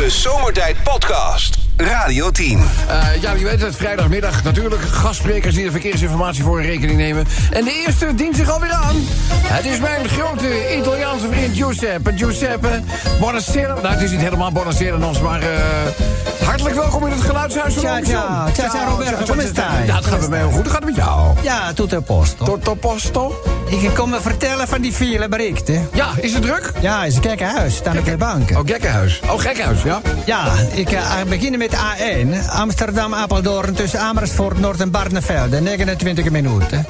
De Zomertijd Podcast. Radio 10. Eh, ja, je weet het, vrijdagmiddag natuurlijk. Gastsprekers die de verkeersinformatie voor in rekening nemen. En de eerste dient zich alweer aan. Het is mijn grote Italiaanse vriend Giuseppe. Giuseppe, buonasera. Nou, het is niet helemaal buonasera nog, maar... eh, hartelijk welkom in het geluidshuis van Ciao, ciao. Ciao, ciao, Roberto. Come stai? Ja, het gaat met mij heel goed. Hoe gaat het met jou? Ja, tutto a posto. Toto posto? Ik kom me vertellen van die file berichten. Ja, is het druk? Ja, is een gekkenhuis. Staan op de banken. Oh, gekkenhuis. Oh, gekkenhuis, ja. Ja, ik eh, beginnen met A1. Amsterdam-Apeldoorn tussen Amersfoort, Noord en Barnevelde. 29 minuten.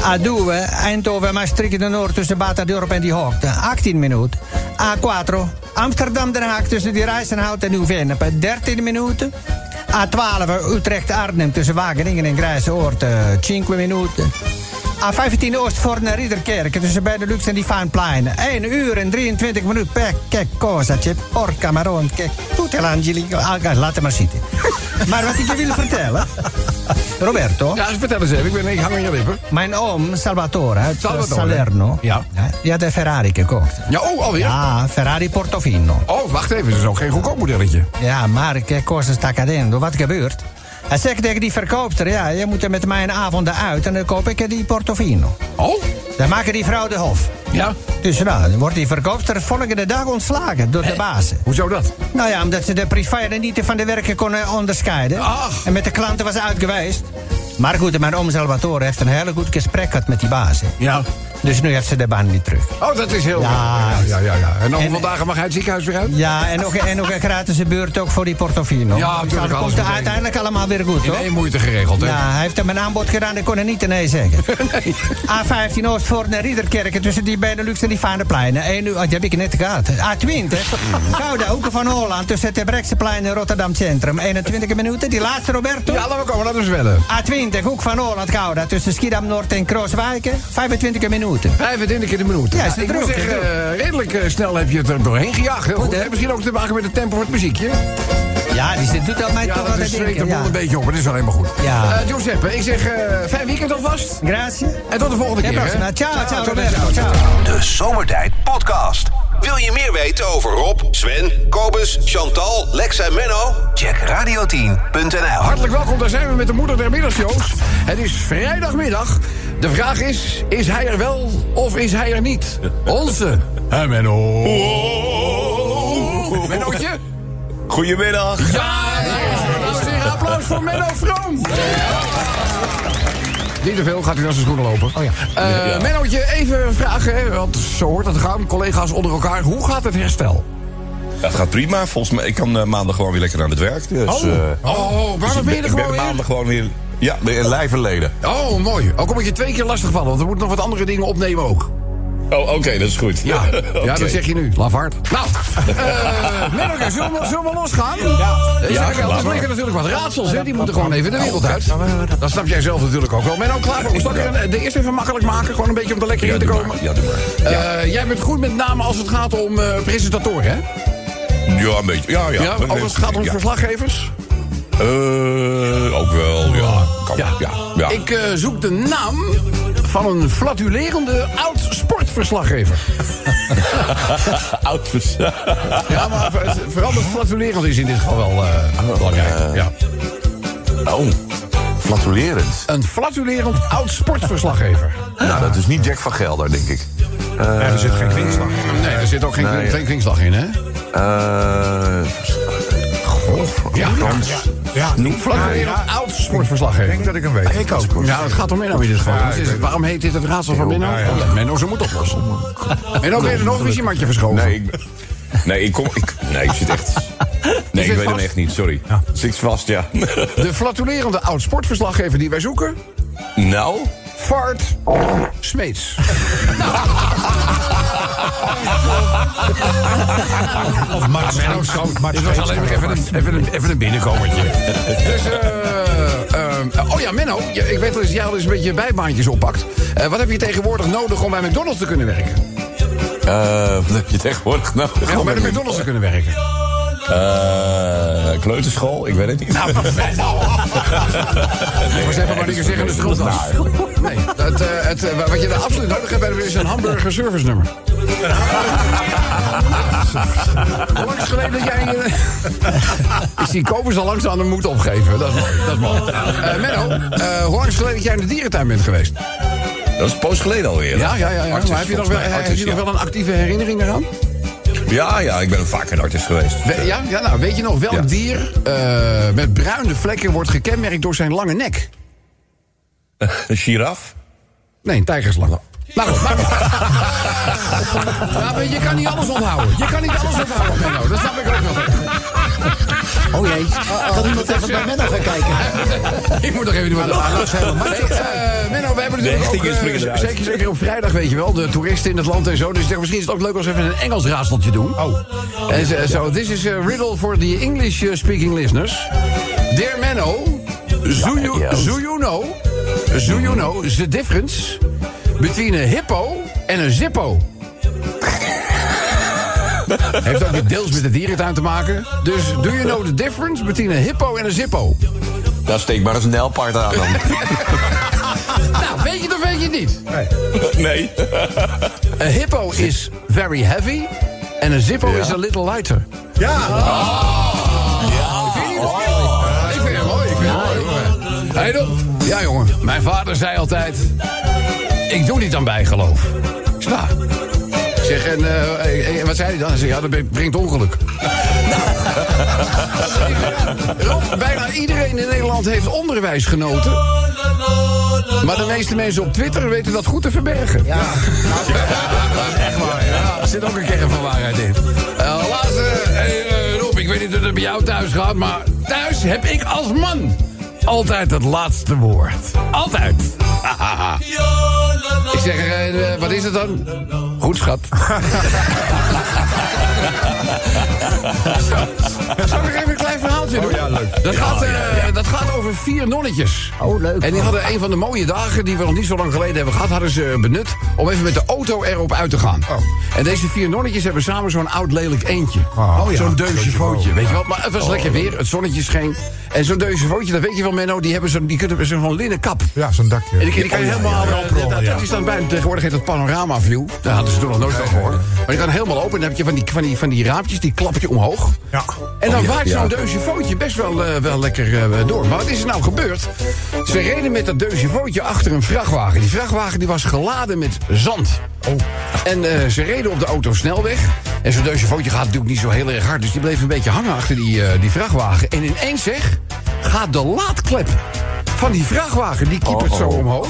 A2, Eindhoven-Maastricht de Noord tussen Batadorp en Die Hoogte. 18 minuten. A4, Amsterdam-Den Haag tussen die Rijzenhout en Nieuw-Vennep. 13 minuten. A12, Utrecht-Arnhem tussen Wageningen en Grijzoord. eh, 5 minuten. A15 Oostvoorn en Ridderkerk tussen Benelux en die Vaanplein. 1 uur en 23 minuten per che cosa c'è. Porca maron, che tutte l'angeli. Ah, laat maar zitten. maar wat ik je wil vertellen... Roberto, Ja, vertel eens even. Ik, ben, ik hang aan je lippen. mijn oom Salvatore uit Salvatore. Salerno... Ja. die had een Ferrari gekocht. Ja, oh, alweer? Ja, Ferrari Portofino. Oh, wacht even. Dat is ook geen goedkoop modelletje. Ja, maar che cosa sta accadendo? Wat gebeurt? Hij zegt tegen die verkoopster... ja, je moet er met mij een avond uit... en dan koop ik die Portofino. Oh? Dan maken die vrouw de hof. Ja. Dus nou, dan wordt die verkoopster volgende dag ontslagen door de bazen. Hoezo dat? Nou ja, omdat ze de privé en niet van de werken konden onderscheiden. Ach. En met de klanten was uit geweest. Maar goed, mijn oom Salvatore heeft een hele goed gesprek gehad met die bazen. Ja. Dus nu heeft ze de baan niet terug. Oh, dat is heel... Ja. ja, ja, ja. En En- hoeveel dagen mag hij het ziekenhuis weer uit? Ja, en nog, en nog een gratis beurt ook voor die Portofino. Ja, natuurlijk, dat komt uiteindelijk allemaal weer goed, hoor. één moeite geregeld, hè? Ja, hij heeft hem een aanbod gedaan, ik kon er niet nee zeggen. nee. A15 Oostvoort naar Riederkerken tussen die Benelux en die Vaanderpleinen. 1 uur, oh, die heb ik net gehad. A20, Gouda, Hoeken van Holland tussen het Terbrechtseplein en Rotterdam Centrum. 21 minuten, die laatste Roberto. Ja, laten we komen, laten we zwellen. A20, Hoek van Holland, Gouda tussen Schiedam Noord en Krooswijken. 25 minuten. 25 keer de minuut. Ja, is het ik moet zeggen, eh, redelijk eh, snel heb je het er doorheen gejaagd. Heel goed, hè? Misschien ook te maken met het tempo van het muziekje. Ja, die zit- doet al mij Ja, toch dat wat denken. Ja. een beetje op. Het is alleen maar goed. Ja. Eh, Giuseppe, ik zeg eh, fijn weekend alvast. Grazie. En tot de volgende keer. Ciao, ciao, Roberto. Ciao. De Zomertijd Podcast. Wil je meer weten over Rob, Sven, Kobus, Chantal, Lex en Menno? Check radio10.nl. Hartelijk welkom, daar zijn we met de moeder der middagshows. Het is vrijdagmiddag. De vraag is, is hij er wel of is hij er niet? Onze. Menno. Mennootje? Goedemiddag. Ja, en heren, applaus voor Menno Vroom. Niet te veel, gaat hij naar zijn schoenen lopen. Oh ja. Ja. Mennootje, even vragen, hè, want zo hoort het te gaan. Collega's onder elkaar, hoe gaat het herstel? Ja, het gaat prima. Volgens mij, ik kan eh, maandag gewoon weer lekker aan het werk. Dus, Oh, eh, oh dus waarom ik ben je er ik gewoon weer? maandag gewoon weer... Ja, in lijf en leden. Oh, mooi. Ook al moet je twee keer lastig vallen, want we moeten nog wat andere dingen opnemen ook. Oh, oké, dat is goed. Ja, ja dat zeg je nu. Lafaard. Nou, Menno, zullen we, zullen we losgaan? Ja. Ja, er maar. liggen natuurlijk wat raadsels, hè. Die moeten gewoon even de wereld uit. Dat snap jij zelf natuurlijk ook wel. Menno, klaar voor. Zal ik er de eerst even makkelijk maken? Gewoon een beetje om er lekker Ja, in te komen. maar. Ja, doe maar. Eh, jij bent goed met name als het gaat om eh, presentatoren, hè? Ja, een beetje. Ja, ja. Ja, ook als het gaat om Ja. verslaggevers? Eh, ook wel, ja. Kan, ja. Ja. ja. Ik eh, zoek de naam van een flatulerende oud-sportverslaggever. Outfits. Ja, maar vooral dat flatulerend is in dit geval wel eh, belangrijk. Ja. oh, flatulerend. Een flatulerend oud-sportverslaggever. Nou, dat is niet Jack van Gelder, denk ik. er zit geen kwinkslag in. Nee, er zit ook geen, Nee. geen kwinkslag in, hè? Eh... Ja, Frans. Ja, ja, oud-sportverslaggever. Ik denk dat ik hem weet. Ik ook. Ja, het gaat om Menno in dit geval. Ja, Dus is- waarom heet dit het raadsel van Menno? Ja, ja. Omdat Menno ze moet oplossen. Menno, ben je er nog een wc-matje verschoven? Nee, ik, nee, ik kom... Ik, nee, ik zit echt... Nee, ik weet hem vast? echt niet, sorry. Zit vast, ja. De flatulerende oud-sportverslaggever die wij zoeken... nou... Fart Smeets. Of Mart Menno. Dit was alleen maar even een, even een, even een binnenkomertje. Dus, eh, eh, oh ja, Menno, ik weet dat jij al eens een beetje bijbaantjes oppakt. Eh, wat heb je tegenwoordig nodig om bij McDonald's te kunnen werken? eh wat heb je tegenwoordig? En om bij de McDonald's te kunnen werken. Eh, kleuterschool, ik weet het niet. Nou, Menno. Ik was even maar niet zeggen de schuld was. Nee, het, eh, het, eh, wat je daar absoluut nodig hebt, is een hamburger service nummer. Hoe lang is geleden dat jij... eh, is die kopers al langzaam de moed opgeven? Dat is mooi. Dat is mooi. Eh, Menno, eh, hoe lang is het geleden dat jij in de dierentuin bent geweest? Dat is een poos geleden alweer. Ja, ja, ja. ja. Artis, Maar heb je nog wel, volgens mij. heb je Artis, nog wel een actieve herinnering eraan? Ja. ja, ik ben vaak een artist geweest. We- ja, ja, nou, weet je nog welk Ja. dier eh, met bruine vlekken wordt gekenmerkt door zijn lange nek? Een giraf? Nee, een tijgerslang. Nou goed, maar... ja, maar je kan niet alles onthouden. Je kan niet alles onthouden, Menno. Dat snap ik ook wel. Oh jee, kan iemand even bij Menno gaan kijken? Ik moet nog even doen. Nee, eh, Menno, we hebben natuurlijk ook, eh, zeker, zeker op vrijdag, weet je wel, de toeristen in het land en zo. Dus ik dacht, misschien is het ook leuk als we even een Engels raadseltje doen. Oh. En zo, so, this is a riddle for the English-speaking listeners. Dear Menno, do you, do you know, do you know the difference between a hippo en een zippo? Heeft ook weer deels met de dierentuin te maken. Dus do you know the difference between a hippo en een zippo? Daar steek maar eens een nijlpaard aan dan. Nou, weet je het of weet je het niet? Nee. A hippo is very heavy en een zippo is a little lighter. Ja. Vind je niet het verschil? Ik vind het mooi, ik vind het mooi. jongen. Hey. Ja, jongen. Mijn vader zei altijd... Ik doe niet aan bijgeloof. Ik zeg. Ik zeg, en eh, eh, wat zei hij dan? Hij zei, ja, dat brengt ongeluk. Rob, bijna iedereen in Nederland heeft onderwijs genoten. Maar de meeste mensen op Twitter weten dat goed te verbergen. Ja, echt waar. Ja, er zit ook een kern van waarheid in. Uh, laatste, hey, eh, Rob, ik weet niet hoe het bij jou thuis gaat, maar thuis heb ik als man altijd het laatste woord. Altijd. ik zeg, eh, eh, wat is het dan? Goed, schat. Zal ik nog even een klein verhaaltje doen? ja, leuk. Dat, gaat, eh, dat gaat over vier nonnetjes. Oh, leuk. En die hadden een van de mooie dagen die we nog niet zo lang geleden hebben gehad, hadden ze benut om even met de auto erop uit te gaan. Oh. En deze vier nonnetjes hebben samen zo'n oud lelijk eentje. Oh, ja. Zo'n deusje vootje, weet je wel. Maar het Oh. was lekker weer, het zonnetje scheen. En zo'n deusje vootje, dat weet je wel, Menno, die hebben zo'n die kunnen zo'n linnen kap. Ja, zo'n dakje. En die, die kan je Oh, helemaal. dat, is dan bij, tegenwoordig heet dat panorama view. Daar hadden ze toen nog nooit van gehoord. Maar die kan helemaal open. En dan heb je van die, van die, van die raampjes, die klap je omhoog. Ja. En dan Oh, ja, waait zo'n ja. deusje vootje best wel, eh, wel lekker eh, door. Maar wat is er nou gebeurd? Ze reden met dat deusje vootje achter een vrachtwagen. Die vrachtwagen die was geladen met zand. Oh. En eh, ze reden op de autosnelweg. En zo'n deusje vootje gaat natuurlijk niet zo heel erg hard. Dus die bleef een beetje hangen achter die, die vrachtwagen. En ineens zeg, gaat de laadklep van die vrachtwagen, die kiepert zo omhoog.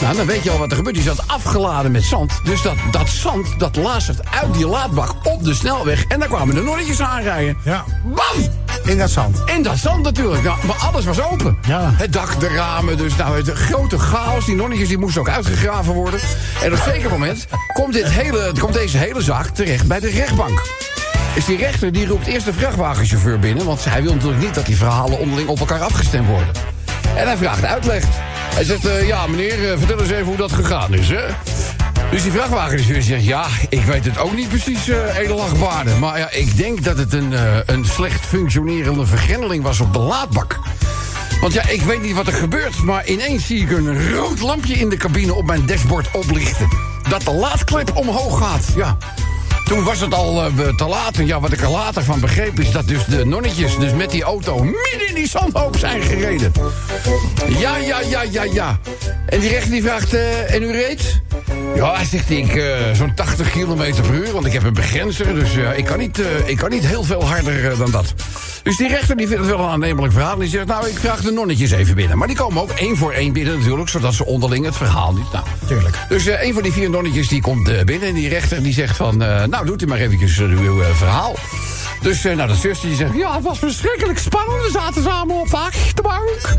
Nou, dan weet je al wat er gebeurt. Die zat afgeladen met zand. Dus dat, dat zand, dat lazert uit die laadbak op de snelweg. En daar kwamen de nonnetjes aanrijden. Ja. Bam! In dat zand. En dat zand natuurlijk. Nou, maar alles was open. Ja. Het dak, de ramen, dus nou, het grote chaos. Die nonnetjes die moesten ook uitgegraven worden. En op een zeker moment komt, dit hele, komt deze hele zaak terecht bij de rechtbank. Is die rechter die roept eerst de vrachtwagenchauffeur binnen... want hij wil natuurlijk niet dat die verhalen onderling op elkaar afgestemd worden. En hij vraagt uitleg. Hij zegt, eh, ja meneer, eh, vertel eens even hoe dat gegaan is, hè? Dus die vrachtwagenchauffeur zegt, ja, ik weet het ook niet precies, eh edelachtbaarde. Maar ja, ik denk dat het een, een slecht functionerende vergrendeling was op de laadbak. Want ja, ik weet niet wat er gebeurt, maar ineens zie ik een rood lampje in de cabine op mijn dashboard oplichten. Dat de laadklep omhoog gaat, ja. Toen was het al eh, te laat. En ja, wat ik er later van begreep is dat dus de nonnetjes dus met die auto midden in die zandhoop zijn gereden. Ja, ja, ja, ja, ja. En die rechter die vraagt, eh, en u reed? Ja, hij zegt ik eh, zo'n 80 km per uur, want ik heb een begrenzer. Dus ik, kan niet, ik kan niet heel veel harder dan dat. Dus die rechter die vindt het wel een aannemelijk verhaal. En die zegt, nou, ik vraag de nonnetjes even binnen. Maar die komen ook één voor één binnen natuurlijk, zodat ze onderling het verhaal niet... Nou, Tuurlijk. dus eh, een van die vier nonnetjes die komt eh, binnen en die rechter die zegt van... eh, nou, doet u maar eventjes uw verhaal. Dus nou, de zuster die zegt... Ja, het was verschrikkelijk spannend. We zaten samen op de achterbank.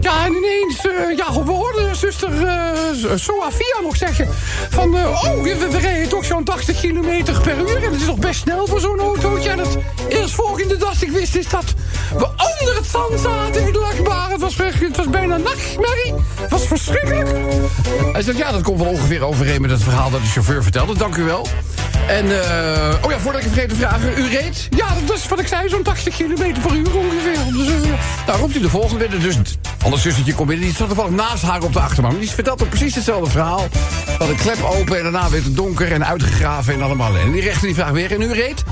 Ja, en ineens... ja, we hoorden zuster eh Soafia nog zeggen... Van, oh, we, we toch zo'n 80 kilometer per uur. En dat is toch best snel voor zo'n autootje. En het eerstvolgende dat ik wist is dat we onder het zand zaten in de lachbare. Het was, het was bijna nachtmerrie. Het was verschrikkelijk. Hij zegt, ja, dat komt wel ongeveer overeen met het verhaal dat de chauffeur vertelde. Dank u wel. En, eh, oh ja, voordat ik vergeet te vragen, u reed? Ja, dat is wat ik zei, zo'n 80 km per uur ongeveer. Nou, roept u de volgende binnen. Dus anders zustertje komt binnen, die zat toevallig naast haar op de achterbank. Die vertelt ook precies hetzelfde verhaal. Dat een klep open en daarna werd het donker en uitgegraven en allemaal. En die rechter die vraagt weer, en u reed?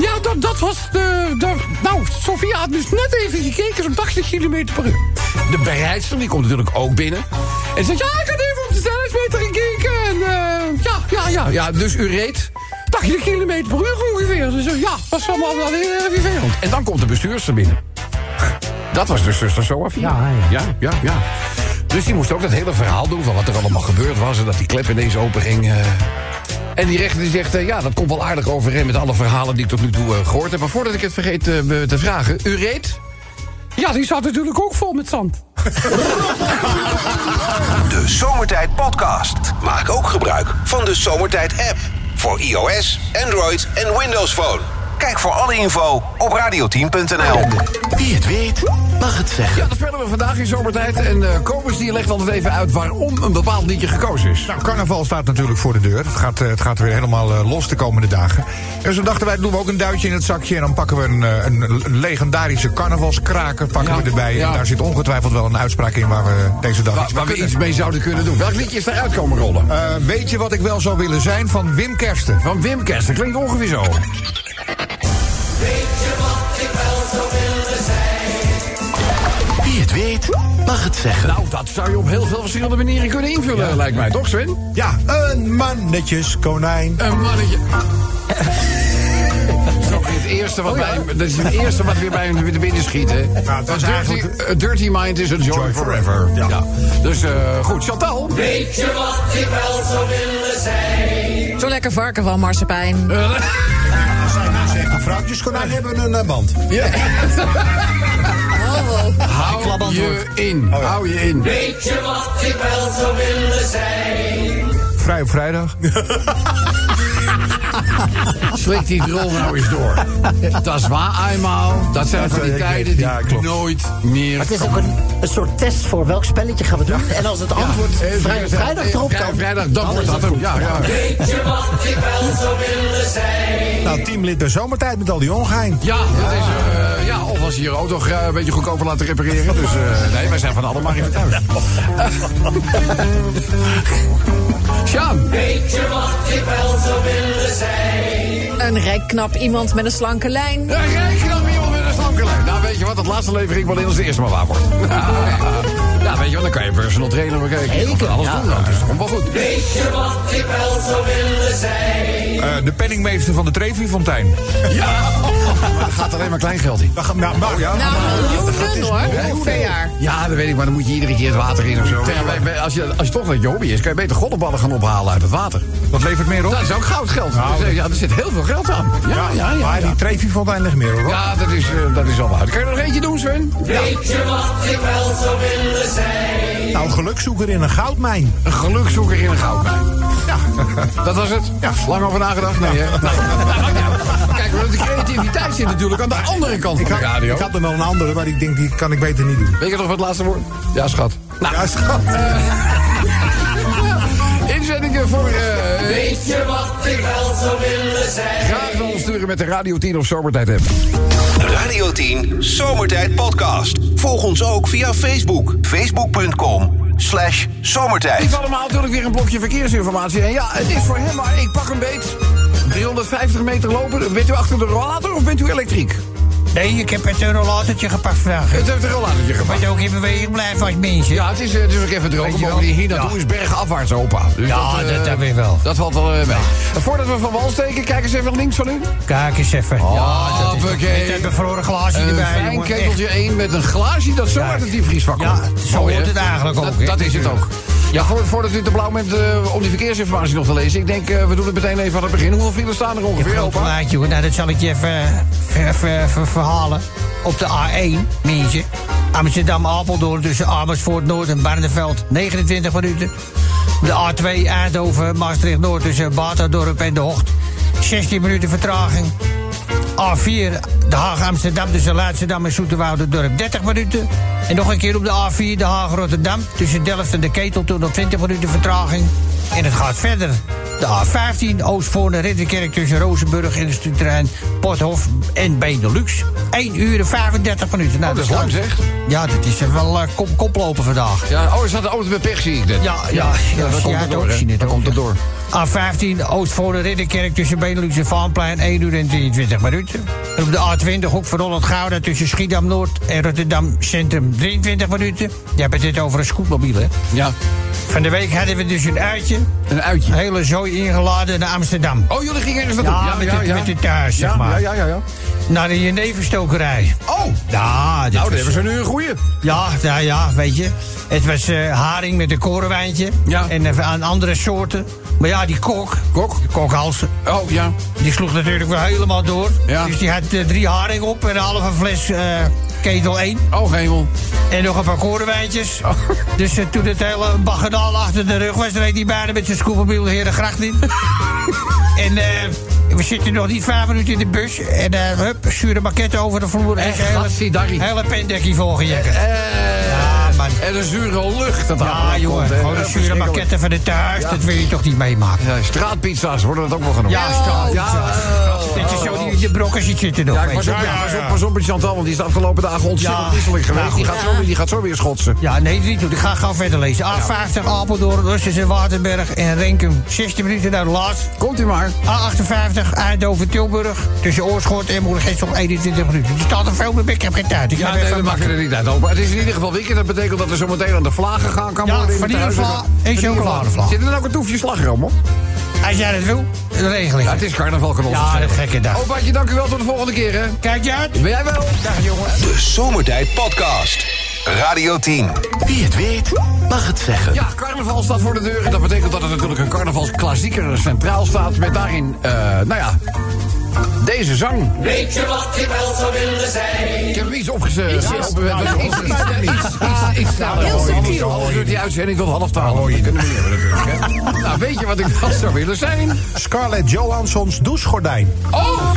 Ja, dat, dat was de, de... Nou, Sofia had dus net even gekeken, zo'n 80 km per uur. De bereidster, die komt natuurlijk ook binnen. En zegt, ja, ik had even op de snelheidsmeter gekeken. En eh, ja, ja, ja, ja, dus u reed 80 km per uur ongeveer. Dus eh, ja, dat is allemaal wel heel erg vervelend. En dan komt de bestuurster binnen. Dat was de zuster Sofia. Ja, ja, ja, ja. Dus die moest ook dat hele verhaal doen van wat er allemaal gebeurd was... en dat die klep ineens open ging. eh. En die rechter die zegt, eh, ja, dat komt wel aardig overeen... met alle verhalen die ik tot nu toe eh, gehoord heb. Maar voordat ik het vergeet eh, te vragen, u reed? Ja, die zat natuurlijk ook vol met zand. De Zomertijd Podcast. Maak ook gebruik van de Zomertijd app. Voor iOS, Android en Windows Phone. Kijk voor alle info op radioteam.nl. Wie het weet, mag het zeggen. Ja, dat spelen we vandaag in zomertijd. En eh Kobus die legt altijd even uit waarom een bepaald liedje gekozen is. Nou, carnaval staat natuurlijk voor de deur. Het gaat, eh, het gaat weer helemaal eh, los de komende dagen. En zo dachten wij, doen we ook een duitje in het zakje... en dan pakken we een, een, een legendarische carnavalskraker pakken Ja, we erbij. ja. En daar zit ongetwijfeld wel een uitspraak in... waar we deze dag Waar, iets waar mee we iets mee zouden kunnen doen. Welk liedje is eruit komen rollen? Eh, weet je wat ik wel zou willen zijn van Wim Kersten? Van Wim Kerst. Dat klinkt ongeveer zo. Mag het zeggen. Nou, dat zou je op heel veel verschillende manieren kunnen invullen, lijkt mij. Toch, Sven? Ja, een mannetjes konijn. Een mannetje. Dat het eerste wat, bij, dat is het eerste wat weer bij hem binnen schiet, hè? het was A dirty, eigenlijk- a dirty mind is a joy, Joy forever. forever, ja. Dus eh, goed, Chantal. Zo lekker varken van marsepein. Zeggen, vrouwtjes konijn hebben een eh, band. Ja. Oh, Hou je in. Hou je in. Vrij op vrijdag. Slik die drol nou eens door. Dat is waar eenmaal. Dat zijn van die ik tijden weet- die ja, klopt. nooit meer Het is ook een, een soort test voor welk spelletje gaan we doen. En als het antwoord Ja, vrij, vrijdag eh, erop kan... Vrijdag, dan wordt is dat hem. goed. Ja, ja. Nou, teamlid bij zomertijd met al die ongein. Ja, dat is, eh, als je je auto een beetje goedkoper laten repareren. Dus eh, nee, wij zijn van allemaal even thuis. Sjaan, Een rijk knap iemand met een slanke lijn. ja, rijk je weer iemand met een slanke lijn? Nou, weet je wat, dat laatste levering wel in als de eerste maar waar wordt. Ja, weet je wat, dan kan je een personal trainer bekijken. Je kan alles doen, dan. dus dat komt wel goed. Eh, de penningmeester van de Trevi-fontein. Ja, maar dat gaat alleen maar kleingeld in. Nou, nou, ja. Nou, miljoenen hoor. Per jaar. Ja, dat weet ik, maar dan moet je iedere keer het water in of zo. Als, je, als je toch wat je hobby is, kan je beter golfballen gaan ophalen uit het water. Wat levert meer op? Dat is ook goudgeld. Dus, eh, ja, er zit heel veel geld aan. Ja, ja, ja. ja, maar die Trevi-fontein ligt meer op. Ja, dat is, eh, dat is al waar. Kan je nog eentje doen, Sven? Ja. Nou, gelukzoeker in een goudmijn. Een gelukzoeker in een goudmijn. Ja, dat was het. Ja. Lang over nagedacht? Nee, hè? Nou, nou, niet uit. Kijk, de creativiteit zit natuurlijk aan de andere kant van de radio. Ik had er wel een andere, maar ik denk, die kan ik beter niet doen. Weet je nog wat het laatste woord? Ja, schat. Nou, Ja, schat. inzendingen voor... eh Weet je wat ik wel zou willen zijn? Graag dan sturen met de Radio 10 of Zomertijd app. Radio 10 Zomertijd Podcast. Volg ons ook via Facebook. Facebook.com slash zomertijd. Ik allemaal natuurlijk weer een blokje verkeersinformatie. En ja, het is voor hem, maar ik pak een beet. 350 meter lopen. Bent u achter de rollator of bent u elektriek? Nee, ik heb het rollatortje gepakt vandaag. Het heeft een rollatortje gepakt. Moet ook in beweging blijven als mensje. Ja, het is, eh, het is ook even droog. Je wel? Bovendien hier naartoe Ja. is bergafwaarts opa. Dus Ja, eh, dat- dat weer wel. Dat valt wel eh, mee. En voordat we van wal steken, kijk eens even links van u. Kijk eens even. ja, dat is Hoppakee. met een bevroren glaasje Een erbij, fijn jongen. keteltje Echt. 1 met een glaasje dat zo Ja. uit het diepvriesvak Ja, komt. zo Mooi, hoort hè? het eigenlijk ook, dat is het ook. Ja, voor, voordat u te blauw bent eh, om die verkeersinformatie nog te lezen. Ik denk, eh, we doen het meteen even aan het begin. Hoeveel files staan er ongeveer, opa? plaatje hoor. Nou, dat zal ik je even, even, even- even verhalen. Op de A1, mensen. Amsterdam-Apeldoorn tussen Amersfoort Noord en Barneveld. 29 minuten. De A2 Eindhoven, Maastricht-Noord tussen Baterdorp en De Hocht. 16 minuten vertraging. A4 De Haag-Amsterdam tussen Leidschendam en Zoeterwoude-dorp 30 minuten. En nog een keer op de A4 De Haag-Rotterdam tussen Delft en de Ketel nog 20 minuten vertraging. En het gaat verder. De A15 Oostvoorne Ridderkerk tussen Rozenburg en het terrein Porthof en Benelux. 1 uur en 35 minuten. Nou, Oh, dat is lang, zeg. Ja, dat is er wel eh, kop, koplopen vandaag. Ja, oh, er staat de auto bij pech, zie ik net. Ja, ja, ja, dan zie komt jij ook, ook, komt ja. door. A15 Oostvoorne Ridderkerk tussen Benelux en Vaanplein 1 uur en 23 minuten. En op de A20 Hoek van Holland Gouda tussen Schiedam Noord en Rotterdam Centrum 23 minuten. Je hebt het dit over een scootmobiel, hè? Ja, Van de week hadden we dus een uitje. een uitje. Een hele zooi ingeladen naar Amsterdam. Oh, jullie gingen ergens naartoe? Ja, met, het, met het thuis, zeg ja, maar. Ja, ja, ja. ja. Naar de jeneverstokerij. Oh, Ja, dit nou, was- hebben ze nu een goeie. Ja, ja, ja, weet je. Het was eh, haring met een korenwijntje. Ja. En eh, aan andere soorten. Maar ja, die kok, Kok? kokhalsen, Oh, ja. die sloeg natuurlijk wel helemaal door. Ja. Dus die had eh, drie haring op en een halve fles ketel 1. Oh, hemel. En nog een paar korenwijntjes. Dus eh, toen het hele baganaal achter de rug was... reed hij bijna met zijn scootmobiel de hele gracht in. en eh, we zitten nog niet vijf minuten in de bus. En eh hup, zure maquette over de vloer. En zijn hele, hele pendekkie volgejekkerd. Ja, man. En een zure lucht dat Ja, jongen, komt, gewoon een Eh, zure maquette van de thuis. Dat wil je toch niet meemaken? Ja, straatpizza's worden dat ook wel genoemd. Ja, straat. Ja, Dit is zo die de brokken zitten nog. Ja, pas je. op, ja, pas op, pas op met Chantal, want die is de afgelopen dagen ontzettend Ja. misselijk geweest. Ja, die, gaat zo, weer- die gaat zo weer schotsen. Ja, nee, niet doen. Ik ga gauw verder lezen. A50, Apeldoorn, Russische Waterberg en Renkum. 16 minuten naar de laatst. Komt u maar. A58, Eindhoven, Tilburg. Tussen Oorschot en Moergestel 21 minuten. Er staat er veel meer bij. Ik heb geen tijd. Ik Ja, nee, van dat maakt er niet uit. Opa. Het is in ieder geval weekend. Dat betekent dat er zo meteen aan de vlagen gaan kan Ja, worden. in het vanillevla huis. en chocoladevla. Zit er dan ook een toefje slagroom op? Als jij dat wil, dan regel ik Ja, het. is carnaval, kan ons Ja, dat gekke dag. Opaatje, dank u wel. Tot de volgende keer, hè. Kijk je uit? Ben jij wel? Dag, jongen. De Zomertijd Podcast. Radio 10. Wie het weet, mag het zeggen. Ja, carnaval staat voor de deur. En dat betekent dat er natuurlijk een carnavalsklassieker centraal staat. Met daarin, eh, nou ja, deze zang. Weet je wat ik wel zou willen zijn? Ik heb hem iets opgezet. Iets, iets, iets, iets, iets sneller. Heel subtiel. Duurt die uitzending tot half twaalf. Dat kunnen we niet hebben natuurlijk. Hè? Nou, weet je wat ik wel zou willen zijn? Scarlett Johanssons douchegordijn. Oh! Oh!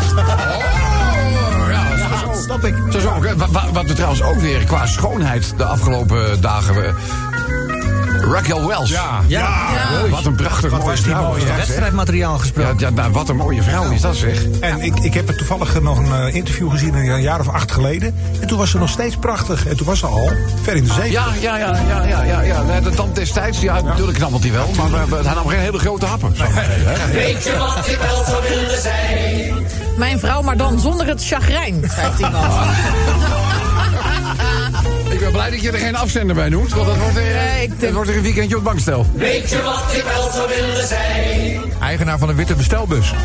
Ja, dat is Snap ik. Dat is ook, hè, wa- wa- wat we trouwens ook weer qua schoonheid de afgelopen dagen... Raquel Welch. Ja. Ja. Wat een prachtig mooie was die vrouw. mooi, zeg. Wedstrijdmateriaal Ja, gesproken. ja, nou, wat een mooie vrouw is dat zeg. En ik, ik heb er toevallig nog een eh, interview gezien een jaar of acht geleden. En toen was ze nog steeds prachtig. En toen was ze al ver in de zee. Ja, ja, ja, ja, ja, ja, ja. Nee, de tand destijds, ja, natuurlijk knabbelt hij wel. Maar eh, hij nam geen hele grote happen. Weet je wat ik wel zou willen zijn? Mijn vrouw, maar dan zonder het chagrijn, schrijft iemand. Ik ben blij dat je er geen afzender bij noemt. Want dat wordt er, het denk- wordt er een weekendje op bankstel. Weet je wat ik wel zou willen zijn? Eigenaar van een witte bestelbus.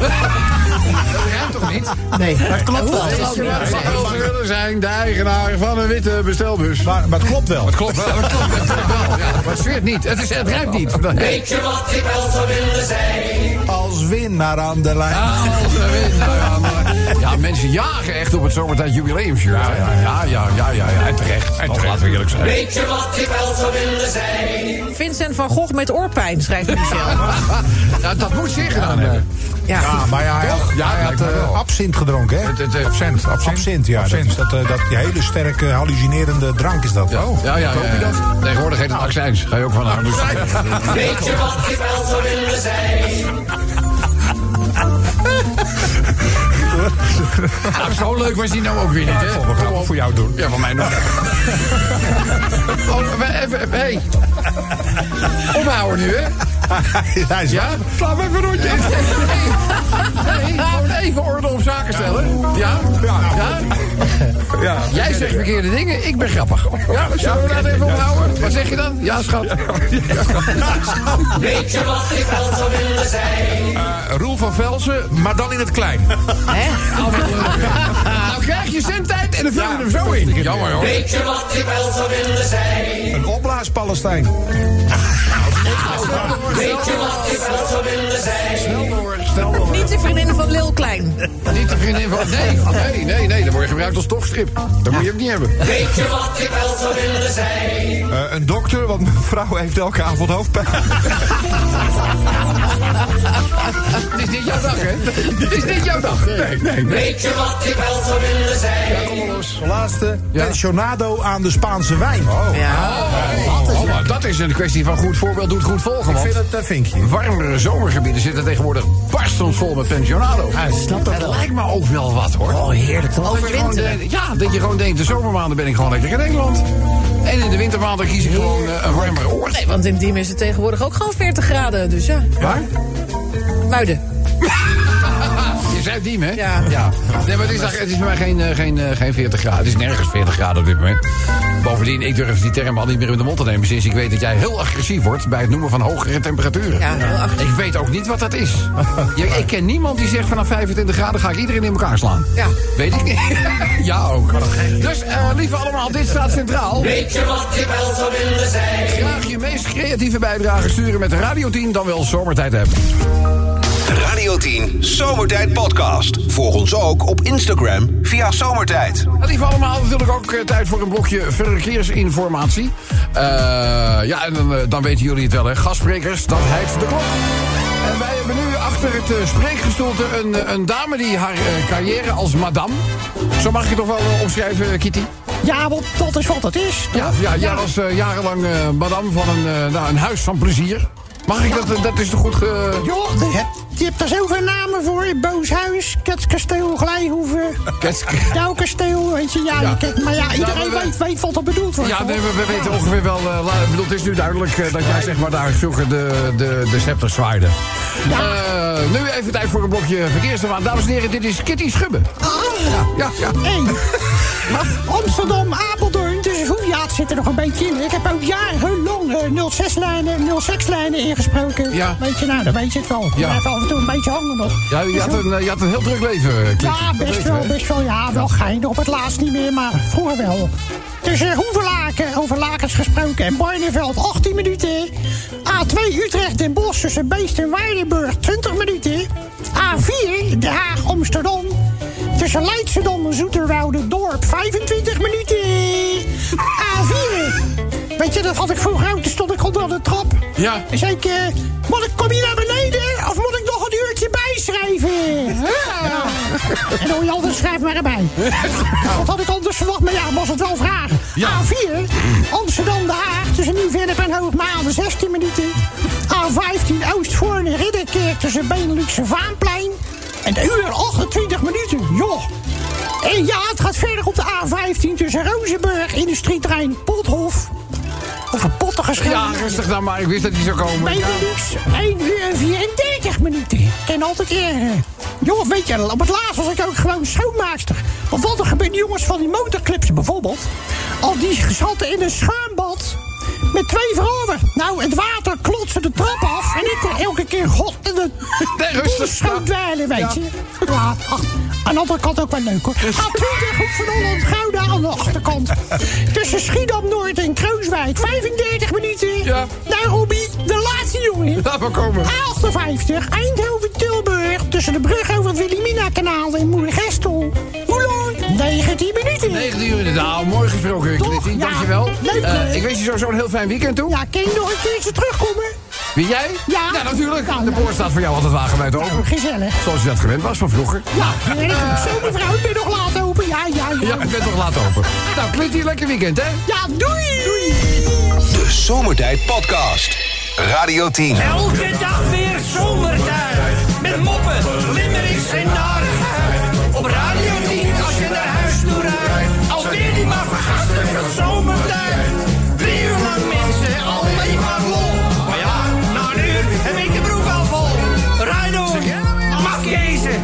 Dat ruimt toch niet? Nee, maar het klopt wel. Dat zou wel willen zijn de eigenaar van een witte bestelbus. Maar, maar het klopt wel. Het klopt wel, het klopt, het klopt wel. Ja, maar het zweert niet. Het, is, het niet. Weet je wat ik wel zou willen zijn? Als winnaar aan de lijn. Een winnaar, ja, maar- Ja, mensen jagen echt op het zomertijd jubileumshirt. Ja, ja, ja, ja, ja, ja, en terecht. En terecht. Laten we eerlijk zijn. Weet je wat ik wel zou willen zijn? Vincent van Gogh met oorpijn, schrijft Michel. Ja, dat moet zeer gedaan hebben. Ja. Ja, maar ja, hij, Toch? ja, hij had wel. absint gedronken, hè? Het- het, eh, absint, absint. Absint, ja. Dat, is dat, eh, dat, die hele sterke hallucinerende drank is dat. Ja, ja, ja. Koop je dat? Tegenwoordig heet het accijns. Ga je ook van. Dus, Weet je wat ik wel zou willen zijn? Nou, zo leuk was die nou ook weer niet, hè? We gaan het voor jou doen. Ja, van mij nog. Oh, even, hey. Ophouden nu, hè? Hij is Ja? Sla me even een rondje. Nee, nee, gewoon even orde op zaken stellen. Ja? Ja? Ja. Jij zegt verkeerde dingen, ik ben grappig. Ja, zullen we dat even ophouden? Wat zeg je dan? Ja, schat. Weet je wat ik wel zou willen zijn? Eh, Roel van Velsen, maar dan in het klein. Nou krijg je zendtijd en dan vullen we hem zo in. Jammer hoor. Weet je wat ik wel zou willen zijn? Een opblaas Palestijn. Weet je wat ik wel zou willen zijn? Door, door. Niet de vriendin van Lil Klein. Niet de vriendin van... Nee, nee, nee, nee. Dan word je gebruikt als stokstrip. Dat moet je ook niet hebben. Weet je wat ik wel zou willen zijn? Eh, een dokter, want mijn vrouw heeft elke avond hoofdpijn. Het is niet jouw dag, hè? Het is niet jouw dag. Nee, nee, nee. Weet je wat ik wel zou willen zijn? Laatste. Ja. Pensionado aan de Spaanse wijn. Ja. Oh, maar dat is een kwestie van goed voorbeeld doet goed volgen. Ik vind het een vinkje. warmere zomergebieden zitten tegenwoordig barstens vol met pensionado. Ja, snap dat lijkt me ook wel wat hoor. Oh, heerlijk Overwinteren. denkt- Ja, dat je gewoon denkt, de zomermaanden ben ik gewoon lekker in Nederland. En in de wintermaanden kies ik gewoon eh, een warmere oord. Nee, want in Diemen is het tegenwoordig ook gewoon 40 graden. Dus ja, Waar? Muiden. Hè? Ja. ja. Nee, maar het is, het is bij mij geen, eh, geen, eh, geen 40 graden. Het is nergens 40 graden op dit moment. Bovendien, ik durf die term al niet meer in de mond te nemen... sinds ik weet dat jij heel agressief wordt bij het noemen van hogere temperaturen. Ja, heel agressief. Ik weet ook niet wat dat is. Ja, ik ken niemand die zegt vanaf 25 graden ga ik iedereen in elkaar slaan. Ja. Weet ik niet. ja, ook. Dus, eh, lieve allemaal, dit staat centraal. Weet je wat je wel zou willen zijn? Graag je meest creatieve bijdrage sturen met de Radio 10 dan wel zomertijd hebben. Radio 10 Zomertijd Podcast. Volg ons ook op Instagram via Zomertijd. Het lieve allemaal, natuurlijk ook eh, tijd voor een blokje verkeersinformatie. Eh, ja, en dan, eh, dan weten jullie het wel, hè. Gastsprekers, dat heet de klok. En wij hebben nu achter het spreekgestoelte een, een dame die haar carrière als madame... Zo mag ik het toch wel eh, omschrijven, Kitty? Ja, want dat is wat het is. Ja, ja, jij was jarenlang madame van een, eh, nou, een huis van plezier. Mag ik dat? Dat is toch goed ge... Joh, je, je hebt er zoveel namen voor. Booshuis, Ketskasteel, Glijhoeven, Jouwkasteel, weet je. Ja, Ja. je maar ja, iedereen we- weet, weet wat er bedoeld wordt. Ja, nee, we, we weten ongeveer wel. la- bedoel, het is nu duidelijk eh, dat jij zeg maar daar vroeger de, de, de scepter zwaaide. Eh, nu even tijd voor een blokje verkeersnummer. Dames en heren, dit is Kitty Schubbe. Ah, Ja, ja. hey. Amsterdam, Apeldoorn, dus hoe, ja, het zit er nog een beetje in. Ik heb ook jarenlang eh, 06-lijnen, 06-lijnen ingesproken. Ja. Weet je, nou, dan weet je het wel. Ja. Blijft af en toe een beetje hangen nog. ja je, had een, eh, je had een heel druk leven, eh. Ja, best wel, best wel. Ja, wel geinig. Op het laatst niet meer, maar vroeger wel. Dus uh, Hoevelaken, over Lakens gesproken. En Barneveld, 18 minuten. A2 Utrecht Den Bosch tussen Beest en Weidenburg, 20 minuten. A4 Den Haag Amsterdam. Tussen Leidschendam en Zoeterwoude Dorp, 25 minuten. A4. Weet je, dat had ik vroeger ook. Toen stond ik onder de trap. Ja. En zei ik, eh, moet ik, kom je naar beneden? Of moet ik nog een uurtje bijschrijven? Ja. En dan hoor je altijd, schrijf maar erbij. Dat had ik anders verwacht, maar ja, was het wel vragen. Ja. A4, Amsterdam, Den Haag, tussen Nieuw-Vennep en Hoogmade, 16 minuten. A15, Oostvoorn Ridderkerk, tussen Benelux en Vaanplein. En de uur 28 minuten, joh. En ja, het gaat verder op de A15 tussen Rozenburg, Industrietrein, Pothof. Of een potten geschreven. Ja, rustig dan maar. Ik wist dat die zou komen. Ja. Benelux, 1 uur en 34 minuten. Ken altijd eerder. Jongens, weet je, op het laatst was ik ook gewoon schoonmaakster. Want wat er gebeurt, die jongens van die motorclips bijvoorbeeld... al die zaten in een schuimbad met twee vrouwen. Nou, het water klotste de trap af... en ik kon elke keer god en de schoondweilen, weet je. Ja, ach, aan de andere kant ook wel leuk, hoor. A20, Hoek van Holland, Gouda aan de achterkant. Tussen Schiedam-Noord en Krooswijk, 35 minuten. Ja. Nou, Robbie, de laatste jongen. Laat maar komen. A58, Eindhoven-Tilburg. Tussen de brug over het Wilhelmina-kanaal en Moergestel. Hoe lang? 19 minuten. 19 uur inderdaad. Nou, mooi gesproken? Kitty. Ja. Dankjewel. Leuk, Eh, hè? ik wens je sowieso een heel fijn weekend toe. Ja, kan je nog een keertje terugkomen? Wie jij? Ja. natuurlijk. Ja, de ja. poort staat voor jou altijd wagenwijd open. Gezellig. Zoals je dat gewend was van vroeger. Ja, heerlijk. Zo mevrouw, ik ben nog laat open. Ja, ja, ja. Ja, ik ben toch laat open. Nou, Kitty, lekker weekend, hè? Ja, doei. Doei. De Zomertijd Podcast. Radio 10. Elke dag weer zomertijd. Met moppen, limmerings en narigheid. Op Radio zomertijd. Drie uur lang mensen, alleen maar lol. Maar ja, na een uur heb ik de broek al vol. Rijdo, mafkezen.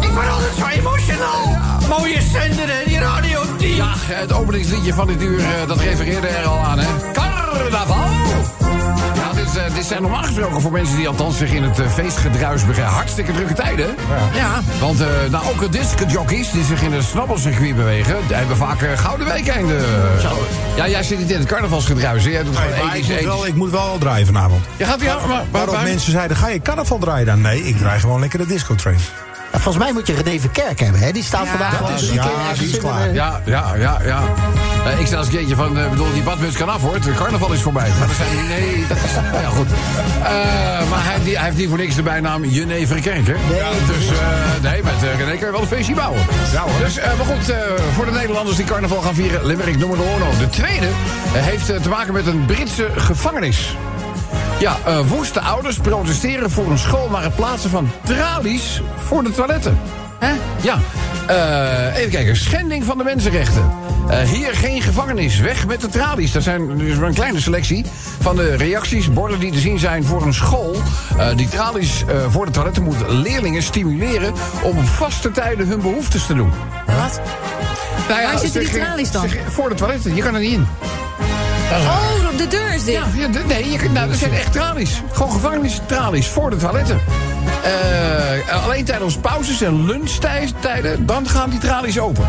Ik word altijd zo emotional. Mooie zender, hè, die Radio 10. Ja, het openingsliedje van dit uur, eh, dat refereerde er al aan, hè? Carnaval! Eh, dit zijn normaal gesproken voor mensen die althans zich in het eh, feestgedruis begeven. Hartstikke drukke tijden. Ja. Want eh, nou, ook de discjockeys die zich in het snabbelcircuit bewegen... die hebben vaak gouden weekenden. Ja, jij zit niet in het carnavalsgedruis. Jij doet gewoon Maar ik, moet wel, ik moet wel draaien vanavond. Je gaat ja, maar, waar- mensen zeiden, ga je carnaval draaien dan? Nee, ik draai gewoon lekker de disco train. Volgens mij moet je René Verkerk hebben, hè? Die staat vandaag gewoon is- drie ja, die is klaar. de- Ja, ja, ja, ja. Eh, ik sta als keertje van, eh, bedoel, die badmuts kan af hoor. Het carnaval is voorbij. Maar dan zijn die, nee, dat is, nou ja, goed. Eh, maar hij, die, hij heeft niet voor niks de bijnaam Kerk, hè? Ja, dus, nee, met uh, René kan je wel een feestje bouwen. Ja, hoor. Dus, maar goed, voor de Nederlanders die carnaval gaan vieren, Limerick nummer uno. De tweede heeft te maken met een Britse gevangenis. Ja, eh, woeste ouders protesteren voor een school naar het plaatsen van tralies voor de toiletten. Hè? Ja. Eh, even kijken, schending van de mensenrechten. Eh, hier geen gevangenis, weg met de tralies. Dat zijn dus een kleine selectie van de reacties, borden die te zien zijn voor een school. Die tralies voor de toiletten moet leerlingen stimuleren om op vaste tijden hun behoeftes te doen. Wat? Nou ja, Waar zitten die tralies dan? zeg- Voor de toiletten, je kan er niet in. Oh, op de deur is dit. Ja, nee, je, nou, dat zijn echt tralies. Gewoon gevangenistralies voor de toiletten. Eh, alleen tijdens pauzes en lunchtijden, dan gaan die tralies open.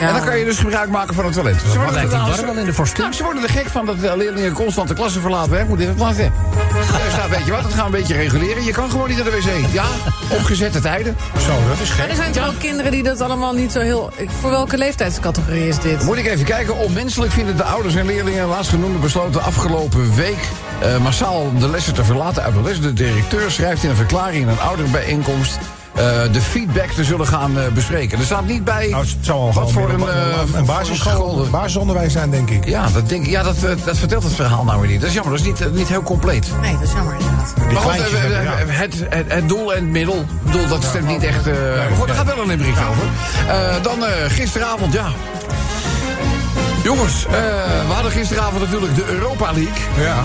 En dan kan je dus gebruik maken van het toilet. Ze worden, lijkt die er- bar wel in de. Nou, ze worden er gek van dat de leerlingen constant de klasse verlaten. Hè? Moet in het laten. Dus nou, weet je wat, dat gaan we een beetje reguleren. Je kan gewoon niet naar de wc. Ja, opgezette tijden. Zo, dat is Maar gek. er zijn toch ook kinderen die dat allemaal niet zo heel... Voor welke leeftijdscategorie is dit? Moet ik even kijken. Onmenselijk vinden de ouders en leerlingen laatstgenoemde besloten afgelopen week eh, massaal de lessen te verlaten uit de les. De directeur schrijft in een verklaring in een ouderbijeenkomst. Eh, de feedback te zullen gaan eh, bespreken. Er staat niet bij Nou, het zou al wat gewoon voor een, eh, een, een basisschool, school- basisonderwijs zijn, denk ik. Ja, dat, denk, ik- ja dat, eh, dat vertelt het verhaal nou weer niet. Dat is jammer, dat is niet, eh, niet heel compleet. Nee, dat is jammer inderdaad. Die Maar goed, kleintjes eh, hebben, ja. eh, het, het, het doel en het middel, ik bedoel, dat stemt niet echt... eh, maar goed, daar gaat wel een limerick over. Eh, dan eh, gisteravond, ja. Jongens, eh, we hadden gisteravond natuurlijk de Europa League. Ja.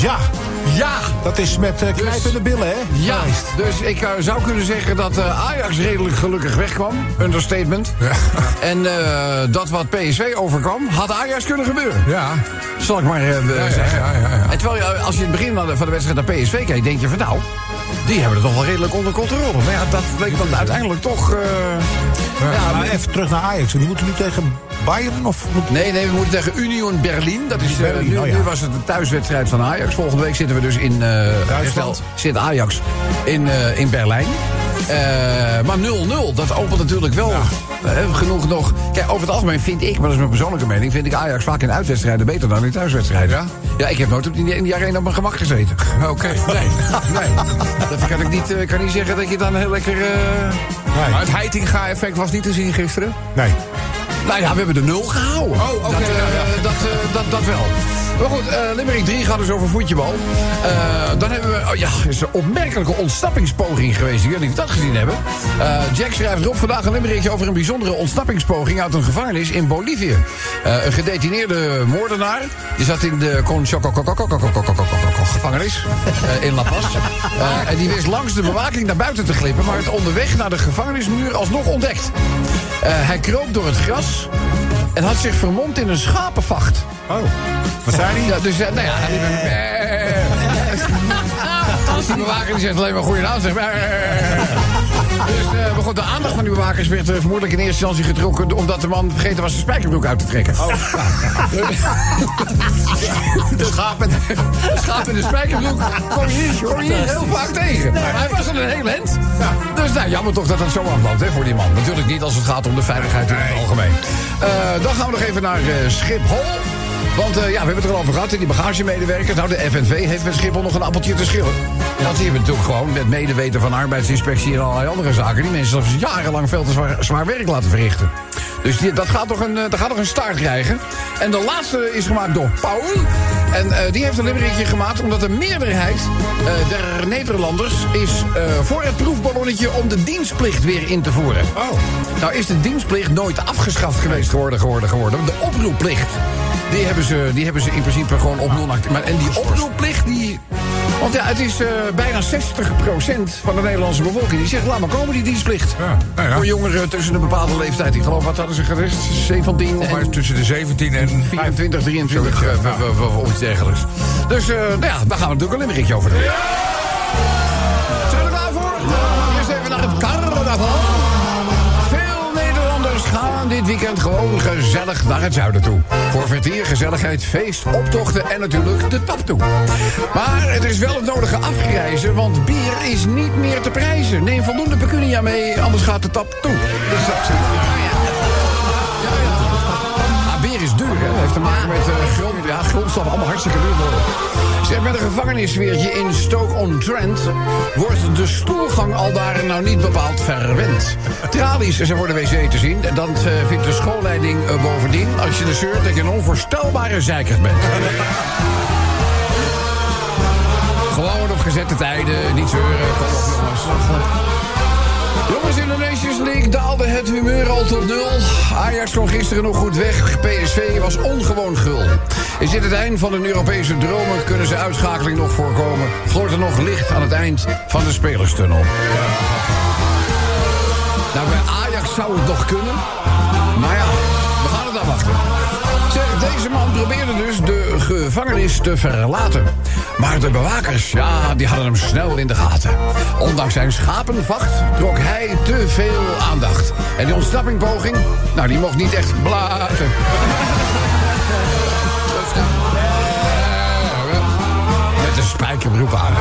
Ja, Ja! dat is met eh, knijpende billen, hè? Ja, dus ik eh, zou kunnen zeggen dat eh, Ajax redelijk gelukkig wegkwam. Understatement. En eh, dat wat PSV overkwam, had Ajax kunnen gebeuren. Ja. Zal ik maar zeggen. ja, ja, ja. En terwijl je, als je in het begin van de, van de wedstrijd naar PSV kijkt, denk je van nou, die hebben het toch wel redelijk onder controle. Maar ja, dat bleek dan uiteindelijk toch. eh, Ja, maar even terug naar Ajax. Die moeten nu tegen Bayern of... Nee, nee, we moeten tegen Union Berlin. Dat is, eh, nu, oh ja. nu was het de thuiswedstrijd van Ajax. Volgende week zitten we dus in... eh hersteld, zit Ajax in, eh, in Berlijn. Eh, maar 0-0, dat opent natuurlijk wel eh, genoeg nog... Kijk, over het algemeen vind ik, maar dat is mijn persoonlijke mening... vind ik Ajax vaak in uitwedstrijden beter dan in thuiswedstrijden. Ja? Ja, ik heb nooit op die, in die arena op mijn gemak gezeten. Oké. Nee, nee. Dat kan ik niet, eh, kan niet zeggen dat je dan heel lekker... Nee. Maar het Heitinga-effect was niet te zien gisteren. nee. Nou ja, we hebben de nul gehouden. Oh, oké, dat, ja, ja. dat, dat, dat wel. Maar goed, eh Limerick 3 gaat dus over voetjebal. Eh, dan hebben we... Oh ja, is een opmerkelijke ontsnappingspoging geweest. Jullie dat gezien hebben. Eh, Jack schrijft erop vandaag een limerickje over een bijzondere ontsnappingspoging... uit een gevangenis in Bolivie. Een gedetineerde moordenaar. Die zat in de gevangenis in La Paz. En die wist langs de bewaking naar buiten te glippen... maar het onderweg naar de gevangenismuur alsnog ontdekt. Hij kroop door het gras en had zich vermomd in een schapenvacht. Oh. Wat zei hij? Ja, dus, eh, nou ja, een- Dus die bewaker die zegt alleen maar goedenavond. Zegt, dus eh, maar goed, de aandacht van die bewakers werd eh, vermoedelijk in eerste instantie getrokken... omdat de man vergeten was zijn spijkerbroek uit te trekken. Oh. De schaap en de, schaap en de spijkerbroek kom je niet, kom je niet heel vaak tegen. Maar hij was al een heel end. Dus nou, jammer toch dat dat zo afloopt hè, voor die man. Natuurlijk niet als het gaat om de veiligheid in het algemeen. Eh, dan gaan we nog even naar eh, Schiphol. Want eh, ja, we hebben het er al over gehad, die bagagemedewerkers. Nou, de FNV heeft met Schiphol nog een appeltje te schillen. Want die hebben natuurlijk gewoon met medeweten van arbeidsinspectie en allerlei andere zaken... die mensen jarenlang veel te zwaar werk laten verrichten. Dus die, dat, gaat toch een, eh, dat gaat toch een start krijgen. En de laatste is gemaakt door Paul. En eh, die heeft een limmerikje gemaakt omdat de meerderheid eh, der Nederlanders... is voor het proefballonnetje om de dienstplicht weer in te voeren. Oh. Nou is de dienstplicht nooit afgeschaft geweest geworden, geworden, geworden. De oproepplicht, die hebben ze, die hebben ze in principe gewoon op non Maar En die oproepplicht, die... Want ja, het is eh, bijna 60% van de Nederlandse bevolking die zegt... laat maar komen, die dienstplicht. Ja, nou ja. Voor jongeren tussen een bepaalde leeftijd. Ik geloof, wat hadden ze gezegd? 17 Maar en tussen de 17 en 24, 23 Zoiets, eh, ja. of- of- of iets dergelijks. Dus eh, nou ja, daar gaan we natuurlijk een limmerikje over doen. Dit weekend gewoon gezellig naar het zuiden toe. Voor vertier, gezelligheid, feest, optochten en natuurlijk de tap toe. Maar het is wel het nodige afgrijzen, want bier is niet meer te prijzen. Neem voldoende pecunia mee, anders gaat de tap toe. Dus dat bier is duur, hè? heeft te maken met grond, ja, grondstoffen, allemaal hartstikke duur. Zeg, met een gevangenisweertje in Stoke-on-Trent wordt de stoelgang al daar nou niet bepaald verwend. Tralies zijn voor de wc te zien. En dan eh, vindt de schoolleiding eh, bovendien, als je de zeurt, dat je een onvoorstelbare zeikert bent. Gewoon op gezette tijden, niet zeuren, kom jongens. Jongens, in de Nations League daalde het humeur al tot nul. Ajax kwam gisteren nog goed weg. PSV was ongewoon gul. Is dit het eind van hun Europese dromen? Kunnen ze uitschakeling nog voorkomen? Gloort er nog licht aan het eind van de spelerstunnel? Nou, bij Ajax zou het nog kunnen. Maar ja, we gaan het afwachten. Deze man probeerde dus de gevangenis te verlaten. Maar de bewakers, ja, die hadden hem snel in de gaten. Ondanks zijn schapenvacht trok hij te veel aandacht. En die ontsnappingpoging, nou, die mocht niet echt blaten. Spijkerbroek aan.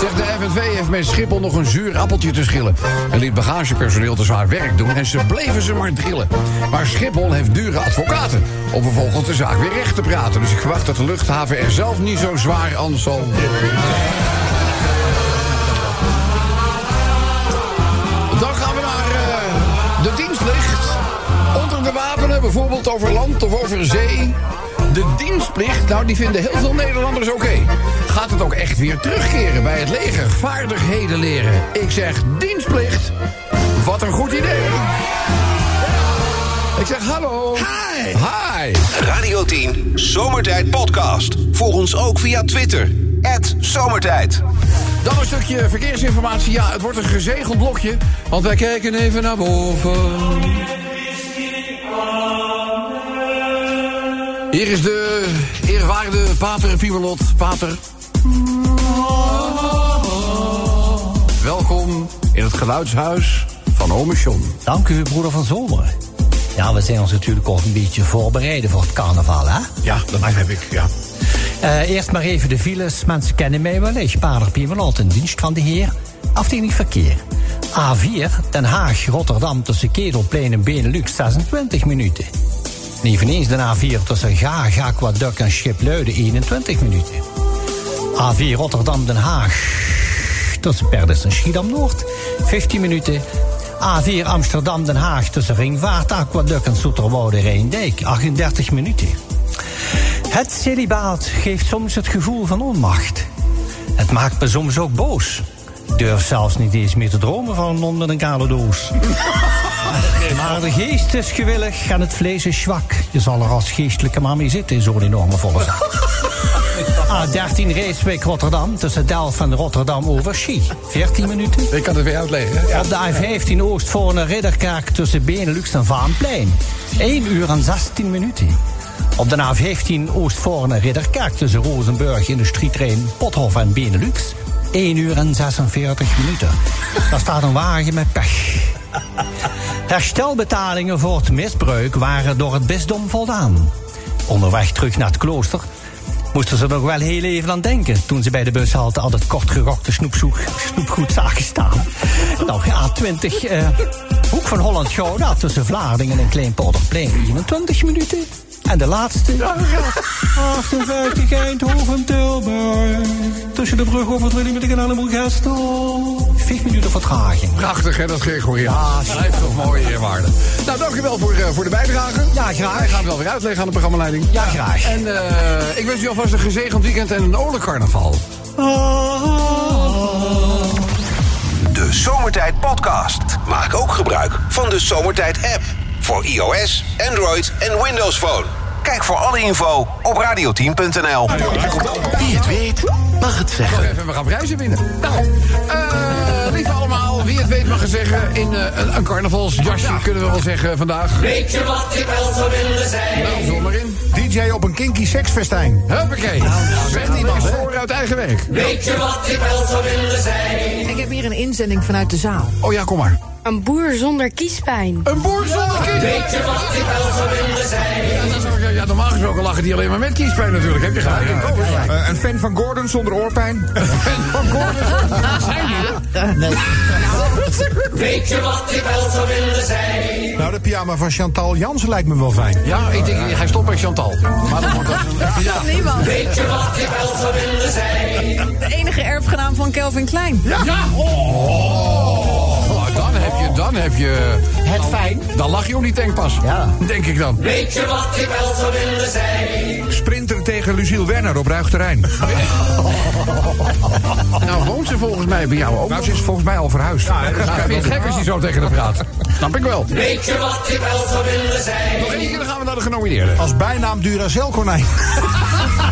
Zeg, de FNV heeft met Schiphol nog een zuur appeltje te schillen. En liet bagagepersoneel te zwaar werk doen en ze bleven ze maar drillen. Maar Schiphol heeft dure advocaten om vervolgens de zaak weer recht te praten. Dus ik verwacht dat de luchthaven er zelf niet zo zwaar aan zal. Dan gaan we naar eh, de dienstplicht. Onder de wapenen, bijvoorbeeld over land of over zee. De dienstplicht, nou die vinden heel veel Nederlanders oké. Gaat het ook echt weer terugkeren bij het leger? Vaardigheden leren. Ik zeg dienstplicht. Wat een goed idee. Ik zeg hallo. Hi. Hi. Radio 10 Zomertijd Podcast. Volg ons ook via Twitter. Zomertijd. Dan een stukje verkeersinformatie. Ja, het wordt een gezegeld blokje. Want wij kijken even naar boven. Hier is de eerwaarde pater Piemelot. Pater. Welkom in het geluidshuis van Ome John. Dank u, broeder van Zomer. Ja, we zijn ons natuurlijk ook een beetje voorbereiden voor het carnaval, hè? Ja, dat begrijp ik, ja. Eh, eerst maar even de files. Mensen kennen mij wel. Ik pader Piemelot in dienst van de heer. Afdeling verkeer. A4 Den Haag, Rotterdam tussen Ketelplein en Benelux 26 minuten. En de A4 tussen Gaag, Aquaduct en Schipluiden 21 minuten. A4 Rotterdam Den Haag tussen Perdes en Schiedam-Noord 15 minuten. A4 Amsterdam Den Haag tussen Ringvaart, Aquaduct en Soeterwoude Rijndijk 38 minuten. Het celibaat geeft soms het gevoel van onmacht. Het maakt me soms ook boos. Durf zelfs niet eens meer te dromen van een non met een kale doos. Maar de geest is gewillig en het vlees is zwak. Je zal er als geestelijke maar mee zitten in zo'n enorme volle zak. A13 Reeswijk Rotterdam tussen Delft en Rotterdam over Schie. 14 minuten. Ik kan het weer uitleggen. hè? Op de A15 Oostvoorne Ridderkerk tussen Benelux en Vaanplein. 1 uur en 16 minuten. Op de A15 Oostvoorne Ridderkerk tussen Rozenburg, Industrietrein, Pothof en Benelux. 1 uur en 46 minuten. Daar staat een wagen met pech. Herstelbetalingen voor het misbruik waren door het bisdom voldaan. Onderweg terug naar het klooster moesten ze nog wel heel even aan denken... toen ze bij de bushalte al het kortgerokte snoepgoed zagen staan. Nou, A20, eh, hoek van Holland-Gouda tussen Vlaardingen en Kleinpolderplein 21 minuten. En de laatste, 58 Eindhoven-Tilburg. Tussen de brug over Trilling met en Gestel. 5 minuten vertraging. Prachtig, hè, dat Gregoriaan. Ja, Blijft toch mooi, eerwaarde. Nou, dankjewel voor, eh, voor de bijdrage. Ja, graag. Wij gaan het wel weer uitleggen aan de programmaleiding. Ja, graag. En eh, ik wens u alvast een gezegend weekend en een oorlijk carnaval. De Zomertijd Podcast. Maak ook gebruik van de Zomertijd app. Voor iOS, Android en Windows Phone. Kijk voor alle info op radioteam.nl. Wie het weet, mag het zeggen. Even, we gaan prijzen winnen. Nou, eh, lieve allemaal, wie het weet mag het zeggen... in eh, een, een carnavalsjasje kunnen we wel zeggen vandaag. Weet je wat ik wel zou willen zijn? Nou, maar in. DJ op een kinky seksfestijn. Huppakee. Zegt iemand voor uit eigen werk. Weet je wat ik wel zou willen zijn? Ik heb hier een inzending vanuit de zaal. Oh ja, kom maar. Een boer zonder kiespijn. Een boer zonder kiespijn. Weet je wat ik wel zou willen zijn? Ja, dat is ook- ja, ja, normaal gesproken lachen die alleen maar met kiespijn natuurlijk. Heb je gelijk. Eh, een fan van Gordon zonder oorpijn. Van Gordon. Zijn die er? Nee. Weet je wat ik wel zou willen zijn? Nou, de pyjama van Chantal Jansen lijkt me wel fijn. Ja, ik denk, hij stopt bij Chantal. Maar dan wordt dat een... Ja. Niemand. Weet je wat ik wel zou willen zijn? De enige erfgenaam van Kelvin Klein. Ja. Oh. Dan heb je, dan heb je... Het fijn. Dan lach je om die tankpas. Ja. Denk ik dan. Weet je wat ik wel zou willen zijn? Sprinter tegen Luciel Werner op ruig terrein. Nou woont ze volgens mij bij jou ook. Nou, ze is volgens mij al verhuisd. Ja, ik vind het gek als hij zo tegen haar praat. Snap ik wel. Weet je wat ik wel zou willen zijn? Nog één keer, dan gaan we naar de genomineerden. Als bijnaam Duracell konijn.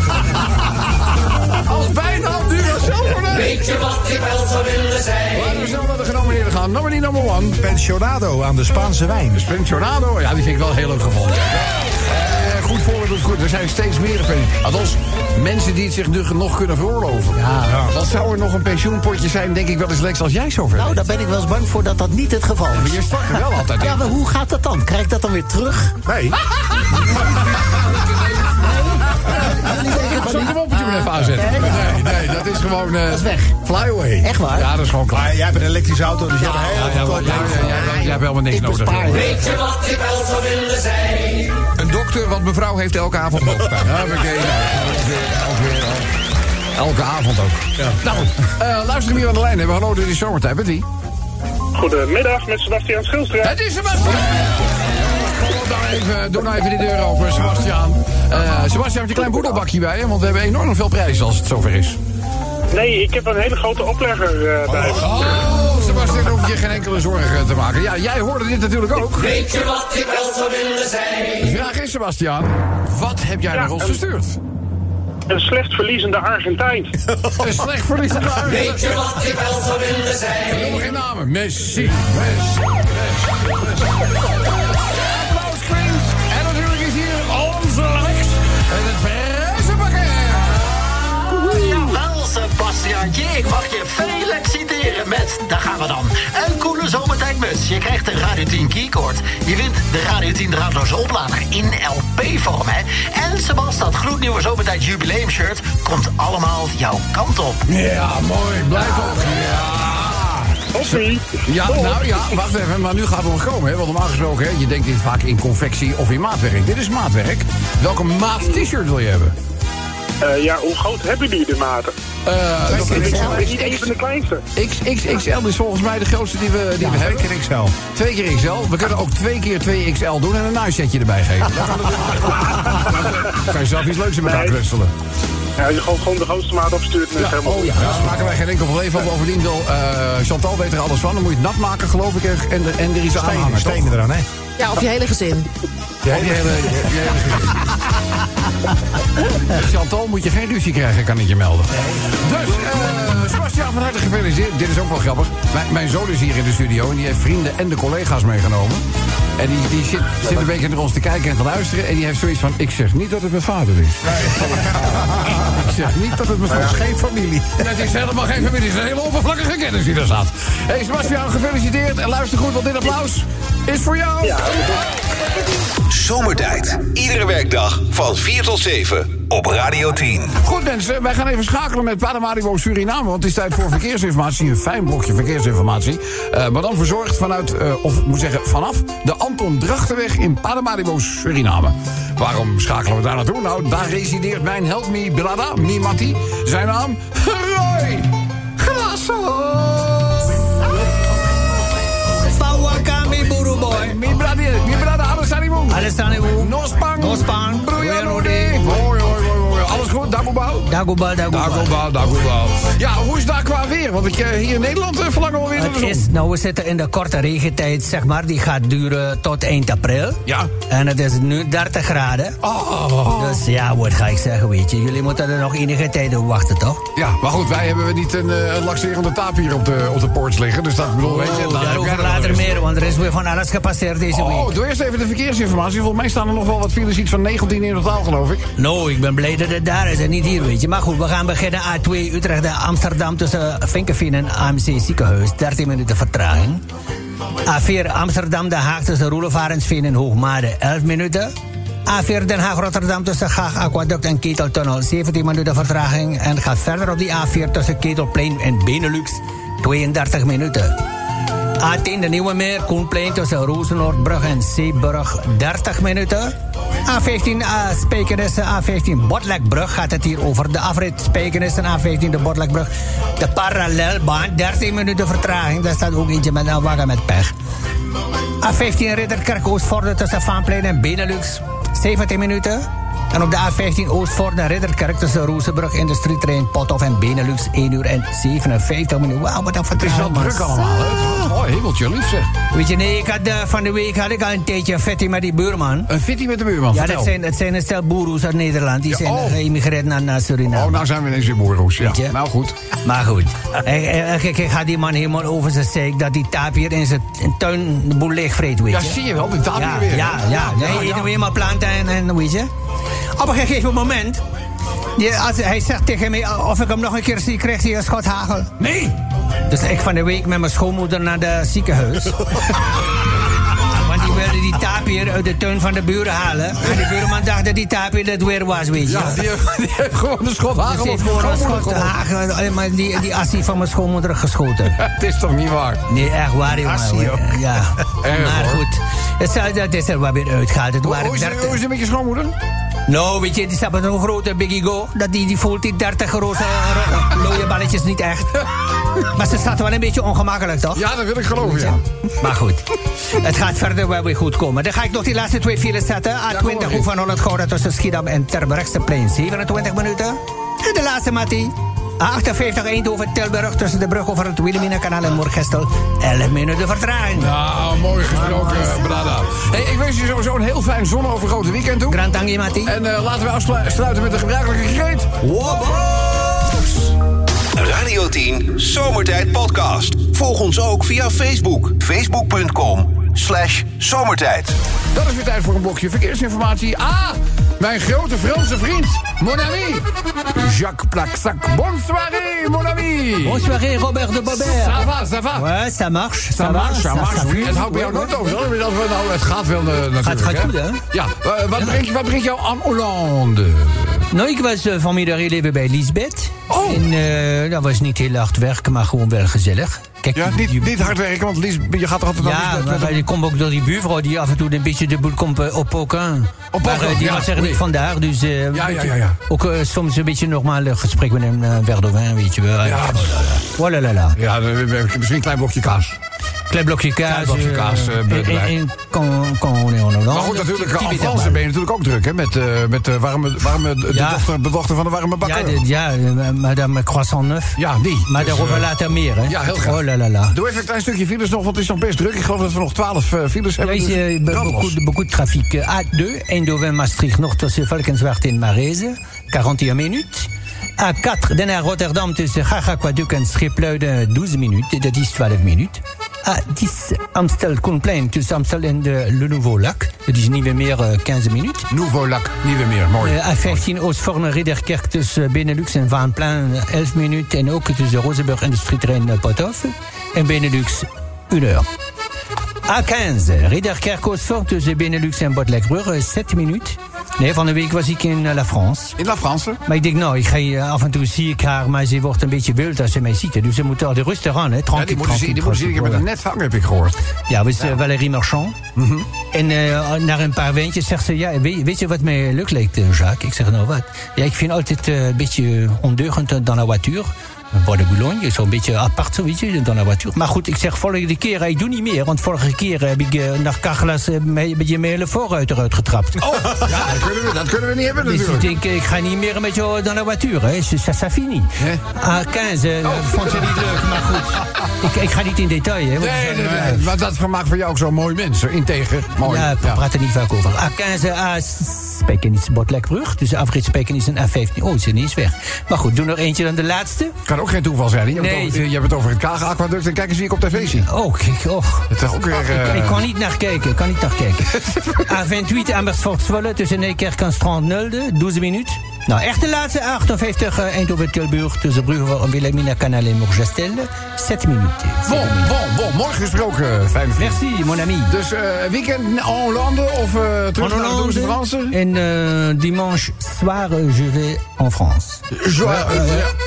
Weet je wat ik wel zou willen zijn? Laten we snel naar de genomineerden gaan. Nominee number one. Pensionado aan de Spaanse wijn. Pensionado. Ja, die vind ik wel heel leuk gevonden. Eh, goed voorbeeld is goed. Er zijn steeds meer Althans, mensen die het zich nu nog kunnen veroorloven. Ja. Wat zou er nog een pensioenpotje zijn, denk ik wel eens Lex, als jij zover Nou, bent. daar ben ik wel eens bang voor dat dat niet het geval Maar is. je start er wel altijd in. Ja, maar hoe gaat dat dan? Krijg ik dat dan weer terug? Nee. Ik hem op het even aanzetten? Nee, nee, dat is gewoon... eh, Dat is weg. Fly away. Echt waar? Ja, dat is gewoon klaar. Maar jij hebt een elektrische auto, dus jij hebt een Ja, hele ja, goedkope ja, ja, ja, ja, jij hebt helemaal niks Ik nodig. Weet je wat ik wel zou willen zijn? Een dokter, want mevrouw heeft elke avond hoofdpijn. Ja, oké. Elke avond ook. Nou, eh luister hier aan de lijn hebben. Hallo, dit is zomertijd. Met wie? Goedemiddag, met Sebastian Schilstra. Het is Sebastian! Op nou even, doe nou even die deur open, Sebastian. Eh Sebastian, heb je een klein boedelbakje bij je? Want we hebben enorm veel prijzen als het zover is. Nee, ik heb een hele grote oplegger eh, bij me. Oh, Sebastian, hoef je geen enkele zorgen te maken. Ja, jij hoorde dit natuurlijk ook. Weet je wat ik wel zou willen zijn? De vraag is, Sebastian, wat heb jij Ja, naar ons een- gestuurd? Een slecht verliezende Argentijn. Een slecht verlies aan de Weet je wat ik wel zou willen zijn? Noem geen namen. Messi, Messi, Messi, Messi. Sebastiaantje, ik mag je feliciteren met, daar gaan we dan, een coole zomertijdmuts. Je krijgt een Radio 10 keycord. Je wint de Radio 10 draadloze oplader in LP-vorm, hè. En Sebas, dat gloednieuwe zomertijd jubileum shirt komt allemaal jouw kant op. Ja, mooi. Blijf toch. Ja. Ja, nou ja, wacht even, maar nu gaat het nog komen, hè? Want normaal gesproken, hè, je denkt dit vaak in confectie of in maatwerk. Dit is maatwerk. Welke maat t-shirt wil je hebben? Eh, ja, hoe groot hebben jullie de maten? Eh, Ik ben even de kleinste. XXL is volgens mij de grootste die we, die we hebben. Twee keer XL. Twee keer XL. We kunnen ook twee keer 2XL doen en een nuissetje erbij geven. Dan kan je zelf iets leuks in elkaar. Ja, als je gewoon, gewoon de grootste maat opstuurt, dan is het helemaal Oh goed. ja, daar maken wij geen enkel probleem van. Bovendien wil eh, Chantal weet er alles van. Dan moet je het nat maken, geloof ik. En, er- en er is aan hangen, stenen eraan, hè? Ja, of je hele gezin. Je hele, je, je hele gezin. Chantal moet je geen ruzie krijgen, kan ik je melden. Dus, eh Sebastian, van harte gefeliciteerd. Dit is ook wel grappig. Mijn, mijn zoon is hier in de studio en die heeft vrienden en de collega's meegenomen. En die, die zit, zit een beetje naar ons te kijken en te luisteren. En die heeft zoiets van, ik zeg niet dat het mijn vader is. ik zeg niet dat het mijn vader is. Geen familie. Het is helemaal geen familie, het is een hele oppervlakkige kennis die daar staat. Hé, hey, Sebastian, gefeliciteerd. En luister goed, want dit applaus is voor jou. Zomertijd. Iedere werkdag van 4 tot 7 op Radio 10. Goed mensen, wij gaan even schakelen met Paramaribo Suriname. Want het is tijd voor verkeersinformatie. Een fijn blokje verkeersinformatie. Eh, maar dan verzorgd vanuit, eh, of ik moet zeggen vanaf, de Anton Drachtenweg in Paramaribo Suriname. Waarom schakelen we daar naartoe? Nou, daar resideert mijn held Mi Brada, Mi Matti. Zijn naam Roy boy. Mi Brada, Mi alles aan die moe. Alles staan Dagobal, dagobal. Dagobouw, Dagobouw. Ja, hoe is daar qua weer? Want ik, eh, hier in Nederland eh, verlangen we weer Het de is, nou, we zitten in de korte regentijd, zeg maar. Die gaat duren tot eind april. Ja. En het is nu 30 graden. Oh. Dus ja, wat ga ik zeggen, weet je. Jullie moeten er nog enige tijd op wachten, toch? Ja, maar goed, wij hebben niet een, eh, een laxerende taap hier op de, op de porch liggen. Dus dat bedoel, weet je... jij Daarover er later eens. meer, want er is weer van alles gepasseerd deze Oh, week. doe eerst even de verkeersinformatie. Volgens mij staan er nog wel wat files, iets van 19 in totaal, geloof ik. Nou, ik ben blij dat het daar is en je. Maar goed, we gaan beginnen. A2 Utrecht en Amsterdam tussen Vinkenveen en AMC ziekenhuis. 13 minuten vertraging. A4 Amsterdam, Den Haag tussen Roelevarensveen en Hoogmade 11 minuten. A4 Den Haag Rotterdam tussen Gaag Aquaduct en Keteltunnel 17 minuten vertraging. En gaat verder op die A4 tussen Ketelplein en Benelux 32 minuten. A10 de Nieuwe Meer, Koenplein tussen Rozennoordbrug en Zeeburg 30 minuten. A15 uh, Spijkenissen, A15 Botlekbrug gaat het hier over. De afrit Spijkenissen, A15 de Botlekbrug. De parallelbaan, 13 minuten vertraging. Daar staat ook eentje met een wagen met pech. A15 Ridderkerk Oostvoorde tussen Vaanplein en Benelux. 17 minuten. En op de A15 Oostvoorde en Ridderkerk tussen Rozenbrug, Industrietrein, Pothof en Benelux 1 uur en 57 minuten. Wauw, wat een Het is wel druk allemaal? Oh, hemeltje lief zeg. Weet je, nee, ik had, eh, van de week had ik al een tijdje een fitty met die buurman. Een fitty met de buurman, Ja, vertel. dat zijn, dat zijn een stel boeroes uit Nederland. Die zijn oh. geïmigreerd naar, naar Suriname. Oh, nou zijn we ineens weer boeroes. Ja. Nou goed. Maar goed. Kijk, ik ga die man helemaal over zijn zeik dat die tapier in zijn in tuin de boel leegvreet, weet je. Ja, zie je wel, die tapier ja, weer? Ja, ja. Ja, Nee, ja, je ja. doet helemaal planten en, en weet je. Op een gegeven moment... die- als, hij zegt tegen mij, of ik hem nog een keer zie, krijgt hij een schot hagel. Nee! Dus ik van de week met mijn schoonmoeder naar de ziekenhuis. Want die wilde die tapier uit de tuin van de buren halen. En de buurman dacht dat die tapier dat weer was, weet je. Ja, die, heeft- die heeft gewoon een schot Dus hagel heeft gewoon een schoonmoeder schot geholpen. hagel, maar die, die assie van mijn schoonmoeder geschoten. Het is toch niet waar? Nee, echt waar, jongen. Assie ook. Ja. Erg, maar hoor. goed, het, zou- dat is er wel weer uitgehaald. Het Hoe, waren hoe, is, het- 30 hoe is het met je schoonmoeder? Nou, weet je, die staat met een grote Biggie Go. Dat die, die voelt die 30 roze ro- looie balletjes niet echt. Maar ze staat wel een beetje ongemakkelijk, toch? Ja, dat wil ik geloven, ja. Maar goed, het gaat verder wel weer goed komen. Dan ga ik nog die laatste twee files zetten. kom maar A20 in. Hoek van Holland Gouda tussen Schiedam en Terbrechtseplein 27 minuten. En de laatste, Mattie. A58 Eindhoven Tilburg tussen de brug over het Wilhelmina-kanaal en Moergestel. 11 minuten vertraging. Nou, mooi gesproken, Brada. Hey, ik wens je sowieso een heel fijn zonovergoten weekend toe. Grand Tangi, Mattie. En eh, laten we afsluiten met de gebruikelijke greet. Radio 10 Zomertijd Podcast. Volg ons ook via Facebook. Facebook.com slash zomertijd. Dat is weer tijd voor een blokje verkeersinformatie. Ah, mijn grote Franse vriend, mon ami. Jacques Plaxac. Bonsoiré, mon ami. Bonsoir, Robert de Bobert. Ça va, ça va. Ouais, ça marche. Ça marche, ça marche. ça oui. va. Het houdt bij jou nooit over. hoor. Nou, het gaat wel eh, natuurlijk. gaat goed, hè? Ja, eh, wat, brengt, wat brengt jou aan Hollande? Nou, ik was eh, vanmiddag heel even bij Lisbeth. Oh. En eh, dat was niet heel hard werken, maar gewoon wel gezellig. Kijk, Ja, niet, niet hard werken, want Lies, je gaat er altijd Ja, naar maar Lisbeth. ik kom ook door die buurvrouw die af en toe een beetje de boel komt eh, oppoken. Oppoken, Maar eh, die ja, was er niet vandaag, dus... Ja, ja, ja, ja. Ook soms een beetje normaal gesprek met een uh, verre weet je wel. Ja, Oh la la ja, misschien een klein blokje kaas. Klein blokje kaas. Klein blokje eh, kaas, eh. Maar goed, natuurlijk, dat ben je natuurlijk ook druk, hè? Met, eh, met de warme, warme, de, dochter, de dochter van de warme bakker. Ja, ja, madame Croissant Neuf. Ja, die. Maar Dus, daarover eh, later meer, hè? ja, heel graag. Oh la la la. Doe even een klein stukje files nog, want het is nog best druk. Ik geloof dat we nog 12 eh, files Er hebben. is dus be- brandlos. beaucoup, trafic. Eh, A2, Eindhoven-Maastricht, Noord tussen Valkenswaard en Marezen, 41 minuten. A4, Den Haag Rotterdam tussen Gagaquaduc en Schipluiden, 12 minuten. Dat is 12 minuten. A10, Amstel Koenplein tussen Amstel en de Le Nouveau Lac. Dat is niet meer meer eh, 15 minuten. Nouveau Lac, niet weer meer. Mooi. Eh, A15 Oostvoorne Ridderkerk tussen Benelux en Vaanplein 11 minuten. En ook tussen Rozenburg en de Industrietrein eh, Pothof. En Benelux 1 uur. A15 Ridderkerk Oostvoorne tussen Benelux en Botlekbrug eh, 7 minuten. Nee, van de week was ik in eh, La France. In La France? Maar ik denk, nou, ik ga, eh, af en toe zie ik haar, maar ze wordt een beetje wild als ze mij ziet. Dus ze moet al de rustig aan, hè. Ja, Tranquil, die moeten zien, die moeten. Ik heb tranquil, met een net vangen, heb ik gehoord. ja, eh, Valérie Marchand. En eh, na een paar wijntjes zegt ze... Ja, weet, weet je wat mij leuk lijkt, Jacques? Ik zeg, nou wat? Ja, ik vind altijd een beetje ondeugend dans la voiture. De Boulogne, zo'n beetje apart, zo, weet je, dans la voiture. Maar goed, ik zeg volgende keer, eh, ik doe niet meer. Want vorige keer heb ik eh, naar Kachlas eh, met je hele vooruit eruit getrapt. Oh, ja, dat kunnen we, dat kunnen we niet hebben Dus ik natuurlijk. denk, ik ga niet meer met jou dans la voiture. Hè. Ça, finit. Ah, 15, eh, vond ze niet leuk, maar goed. Ik, ik ga niet in detail, hè. want Nee, nee, nee. Maar dat maakt van jou ook zo'n mooi mens. Integer. Mooi. Ja, we praten niet vaak over. A15, A Spijkenis, Botlekbrug. Dus afrit Spijkenis en A15. Oh, is ineens weg. Maar goed, doe nog eentje dan de laatste. Kan ook geen toeval zijn. hè? Je, hebt Nee. het over, je hebt het over het Kaag-aquaduct en kijk eens wie ik op tv zie. Oh, kijk, oh. Het is ook weer... Ik, eh, ik kan niet naar kijken, ik kan niet naar kijken. A28 Amersfoort Zwolle tussen Nijkerk en Strand Nulde, 12 minuten. Nou, echt de laatste 58 uh, Eindhoven-Tilburg tussen Brugge en Wilhelmina Canal en Moergestel. 7 minuten. Bon, bon, bon. Morgen gesproken, 45. Merci, mon ami. Dus uh, weekend en Hollande of uh, terug En naar de Franse? En uh, dimanche soir, je vais en France. Uh,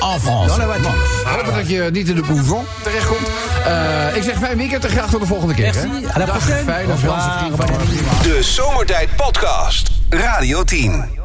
en France. Dans la voiture. Nou, hopen dat je niet in de bouillon terechtkomt. Uh, ik zeg fijn weekend en graag tot de volgende keer. Merci, hè? à la Dag, prochaine. Fijne. Franse De Zomertijd Podcast. Radio 10.